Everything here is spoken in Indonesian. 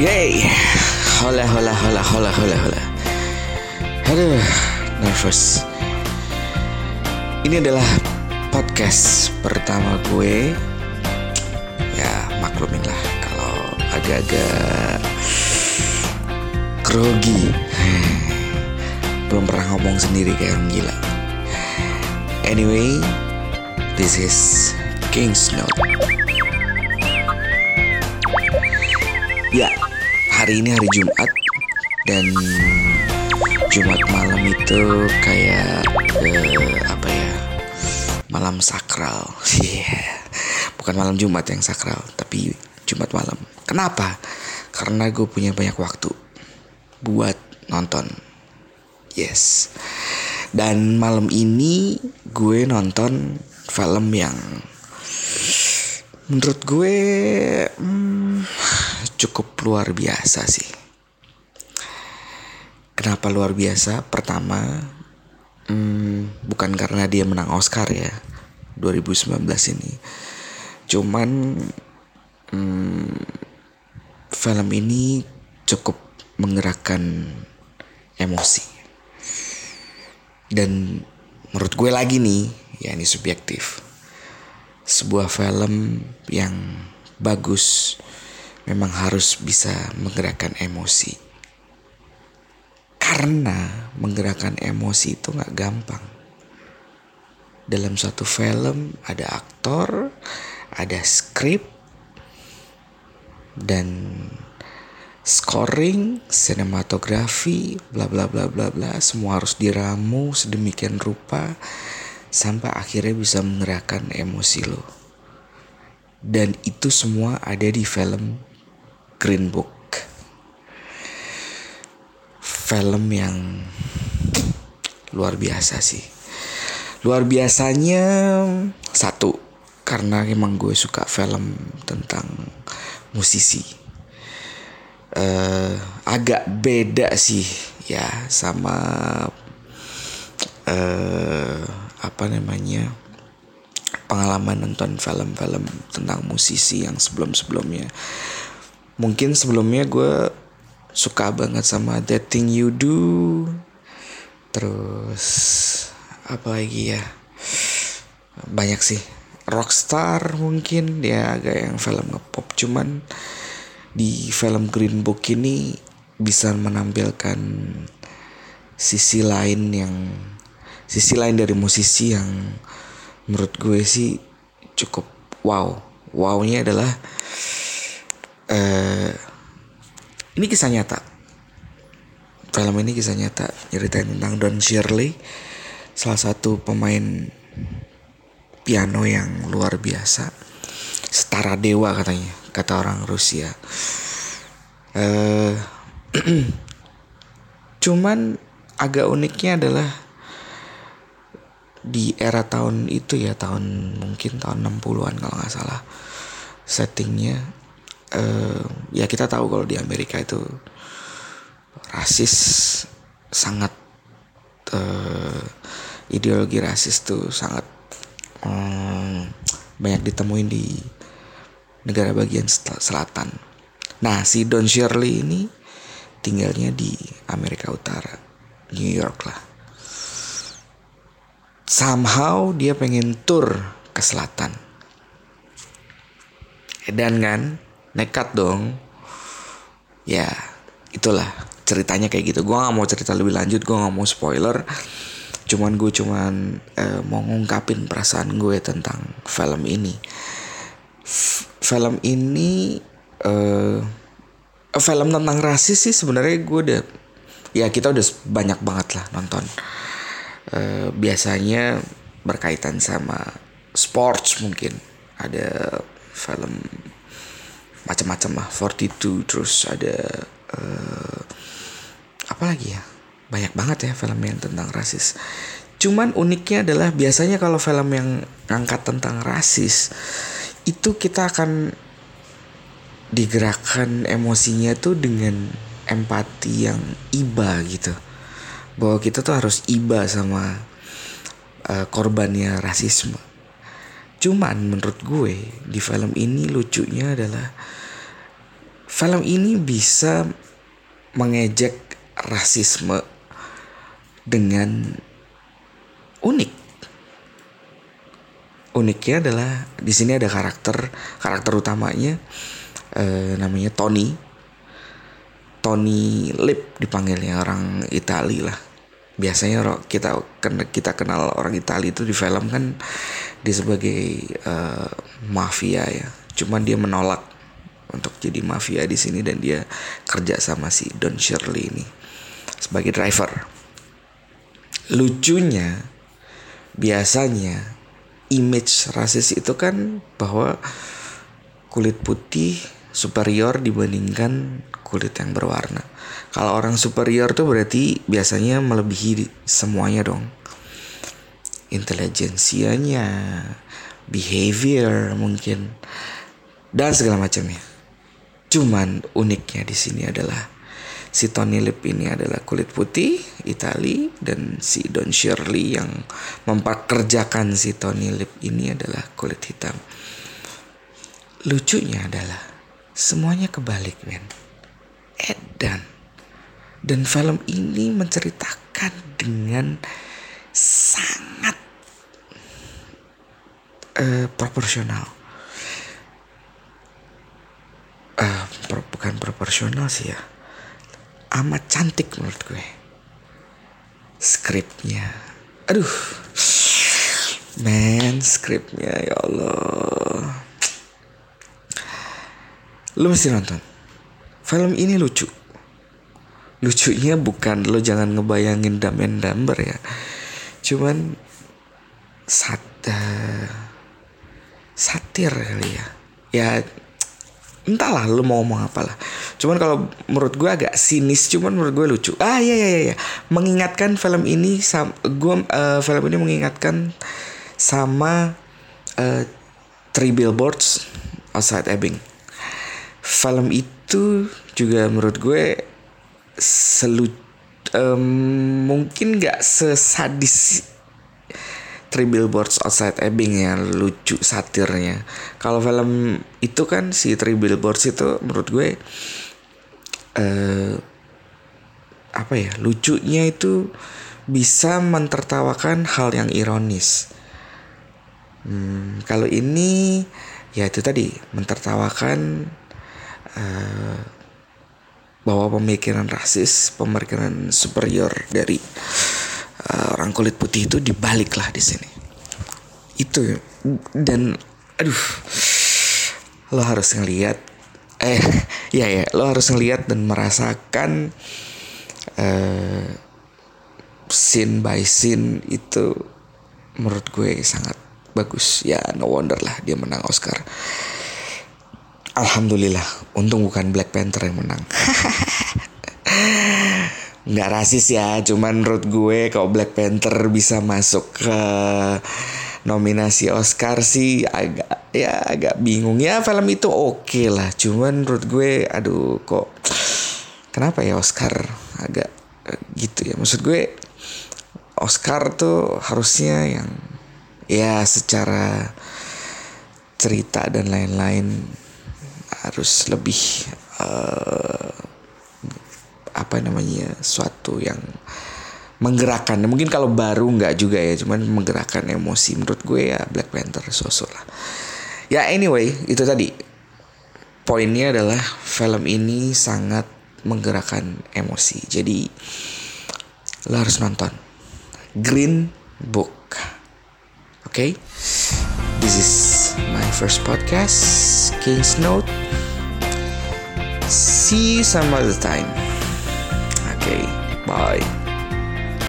Yay. Hola hola hola hola hola hola. Aduh Nervous. Ini adalah podcast pertama gue. Ya maklumin lah Kalau agak-agak Grogi. Belum pernah ngomong sendiri kayak orang gila. Anyway This is King's Note. Ya, hari ini hari Jumat dan Jumat malam itu kayak eh, apa ya? Malam sakral. Yeah. Bukan malam Jumat yang sakral, tapi Jumat malam. Kenapa? Karena gue punya banyak waktu buat nonton. Yes. Dan malam ini gue nonton film yang menurut gue hmm, cukup luar biasa sih. Kenapa luar biasa? Pertama, hmm, bukan karena dia menang Oscar ya 2019 ini. Cuman hmm, film ini cukup menggerakkan emosi. Dan menurut gue lagi nih, ya ini subjektif. Sebuah film yang bagus memang harus bisa menggerakkan emosi. Karena menggerakkan emosi itu nggak gampang. Dalam satu film ada aktor, ada skrip, dan scoring, sinematografi, bla bla bla bla bla, semua harus diramu sedemikian rupa sampai akhirnya bisa menggerakkan emosi lo. Dan itu semua ada di film Green Book. Film yang luar biasa sih. Luar biasanya satu karena emang gue suka film tentang musisi. Uh, agak beda sih ya sama uh, apa namanya pengalaman nonton film-film tentang musisi yang sebelum-sebelumnya. Mungkin sebelumnya gue suka banget sama That Thing You Do. Terus apa lagi ya? Banyak sih. Rockstar mungkin dia agak yang film ngepop cuman di film Green Book ini bisa menampilkan sisi lain yang sisi lain dari musisi yang menurut gue sih cukup wow. Wownya adalah uh, ini kisah nyata. Film ini kisah nyata ceritain tentang Don Shirley, salah satu pemain piano yang luar biasa, setara dewa katanya, kata orang Rusia. Uh, cuman agak uniknya adalah di era tahun itu ya tahun mungkin tahun 60-an kalau nggak salah settingnya uh, ya kita tahu kalau di Amerika itu rasis sangat uh, ideologi rasis tuh sangat um, banyak ditemuin di negara bagian selatan. Nah si Don Shirley ini tinggalnya di Amerika Utara, New York lah. Somehow dia pengen tour ke selatan. Dan kan nekat dong. Ya itulah ceritanya kayak gitu. Gue gak mau cerita lebih lanjut, gue gak mau spoiler. Cuman gue cuman eh, mau ngungkapin perasaan gue tentang film ini. F film ini eh, film tentang rasis sih sebenarnya gue udah ya kita udah banyak banget lah nonton uh, biasanya berkaitan sama sports mungkin ada film macam-macam lah. 42 terus ada uh, apa lagi ya? Banyak banget ya film yang tentang rasis. Cuman uniknya adalah biasanya kalau film yang ngangkat tentang rasis itu kita akan digerakkan emosinya tuh dengan empati yang iba gitu. Bahwa kita tuh harus iba sama uh, korbannya rasisme cuman menurut gue di film ini lucunya adalah film ini bisa mengejek rasisme dengan unik. Uniknya adalah di sini ada karakter karakter utamanya eh, namanya Tony. Tony Lip dipanggilnya orang Itali lah. Biasanya kita kita kenal orang Itali itu di film kan dia sebagai uh, mafia ya. Cuman dia menolak untuk jadi mafia di sini dan dia kerja sama si Don Shirley ini sebagai driver. Lucunya biasanya image rasis itu kan bahwa kulit putih superior dibandingkan kulit yang berwarna. Kalau orang superior tuh berarti biasanya melebihi semuanya dong. Intelijensianya, behavior mungkin dan segala macamnya. Cuman uniknya di sini adalah si Tony Lip ini adalah kulit putih Itali dan si Don Shirley yang memperkerjakan si Tony Lip ini adalah kulit hitam. Lucunya adalah semuanya kebalik men. Edan. Dan film ini menceritakan dengan sangat uh, proporsional. Uh, pro, bukan proporsional sih ya. Amat cantik menurut gue. Skripnya. Aduh. Men skripnya ya Allah. Lu mesti nonton. Film ini lucu. Lucunya bukan lo jangan ngebayangin damen damber ya. Cuman sat uh, satir kali ya. Ya entahlah lu mau ngomong apa lah cuman kalau menurut gue agak sinis cuman menurut gue lucu. Ah iya iya iya mengingatkan film ini sam gue uh, film ini mengingatkan sama uh, Three Billboards Outside Ebbing. Film itu juga menurut gue selu um, mungkin gak sesadis Three Billboards Outside Ebbing ya lucu satirnya. Kalau film itu kan si Three Billboards itu menurut gue eh apa ya lucunya itu bisa mentertawakan hal yang ironis. Hmm, kalau ini ya itu tadi mentertawakan uh, bahwa pemikiran rasis, pemikiran superior dari uh, orang kulit putih itu dibalik lah di sini. Itu dan aduh lo harus ngelihat eh ya ya lo harus ngelihat dan merasakan uh, scene by scene itu menurut gue sangat bagus. Ya no wonder lah dia menang Oscar. Alhamdulillah untung bukan Black Panther yang menang nggak rasis ya cuman menurut gue kalau Black Panther bisa masuk ke nominasi Oscar sih agak ya agak bingung. Ya film itu oke okay lah cuman menurut gue aduh kok kenapa ya Oscar agak gitu ya? Maksud gue Oscar tuh harusnya yang ya secara cerita dan lain-lain harus lebih uh, apa namanya suatu yang menggerakkan. Mungkin kalau baru nggak juga ya cuman menggerakkan emosi. Menurut gue ya Black Panther sosok lah. Ya anyway itu tadi. Poinnya adalah film ini sangat menggerakkan emosi. Jadi lo harus nonton. Green Book. Oke? Okay? this is my first podcast King's Note. See you some other time Okay, bye.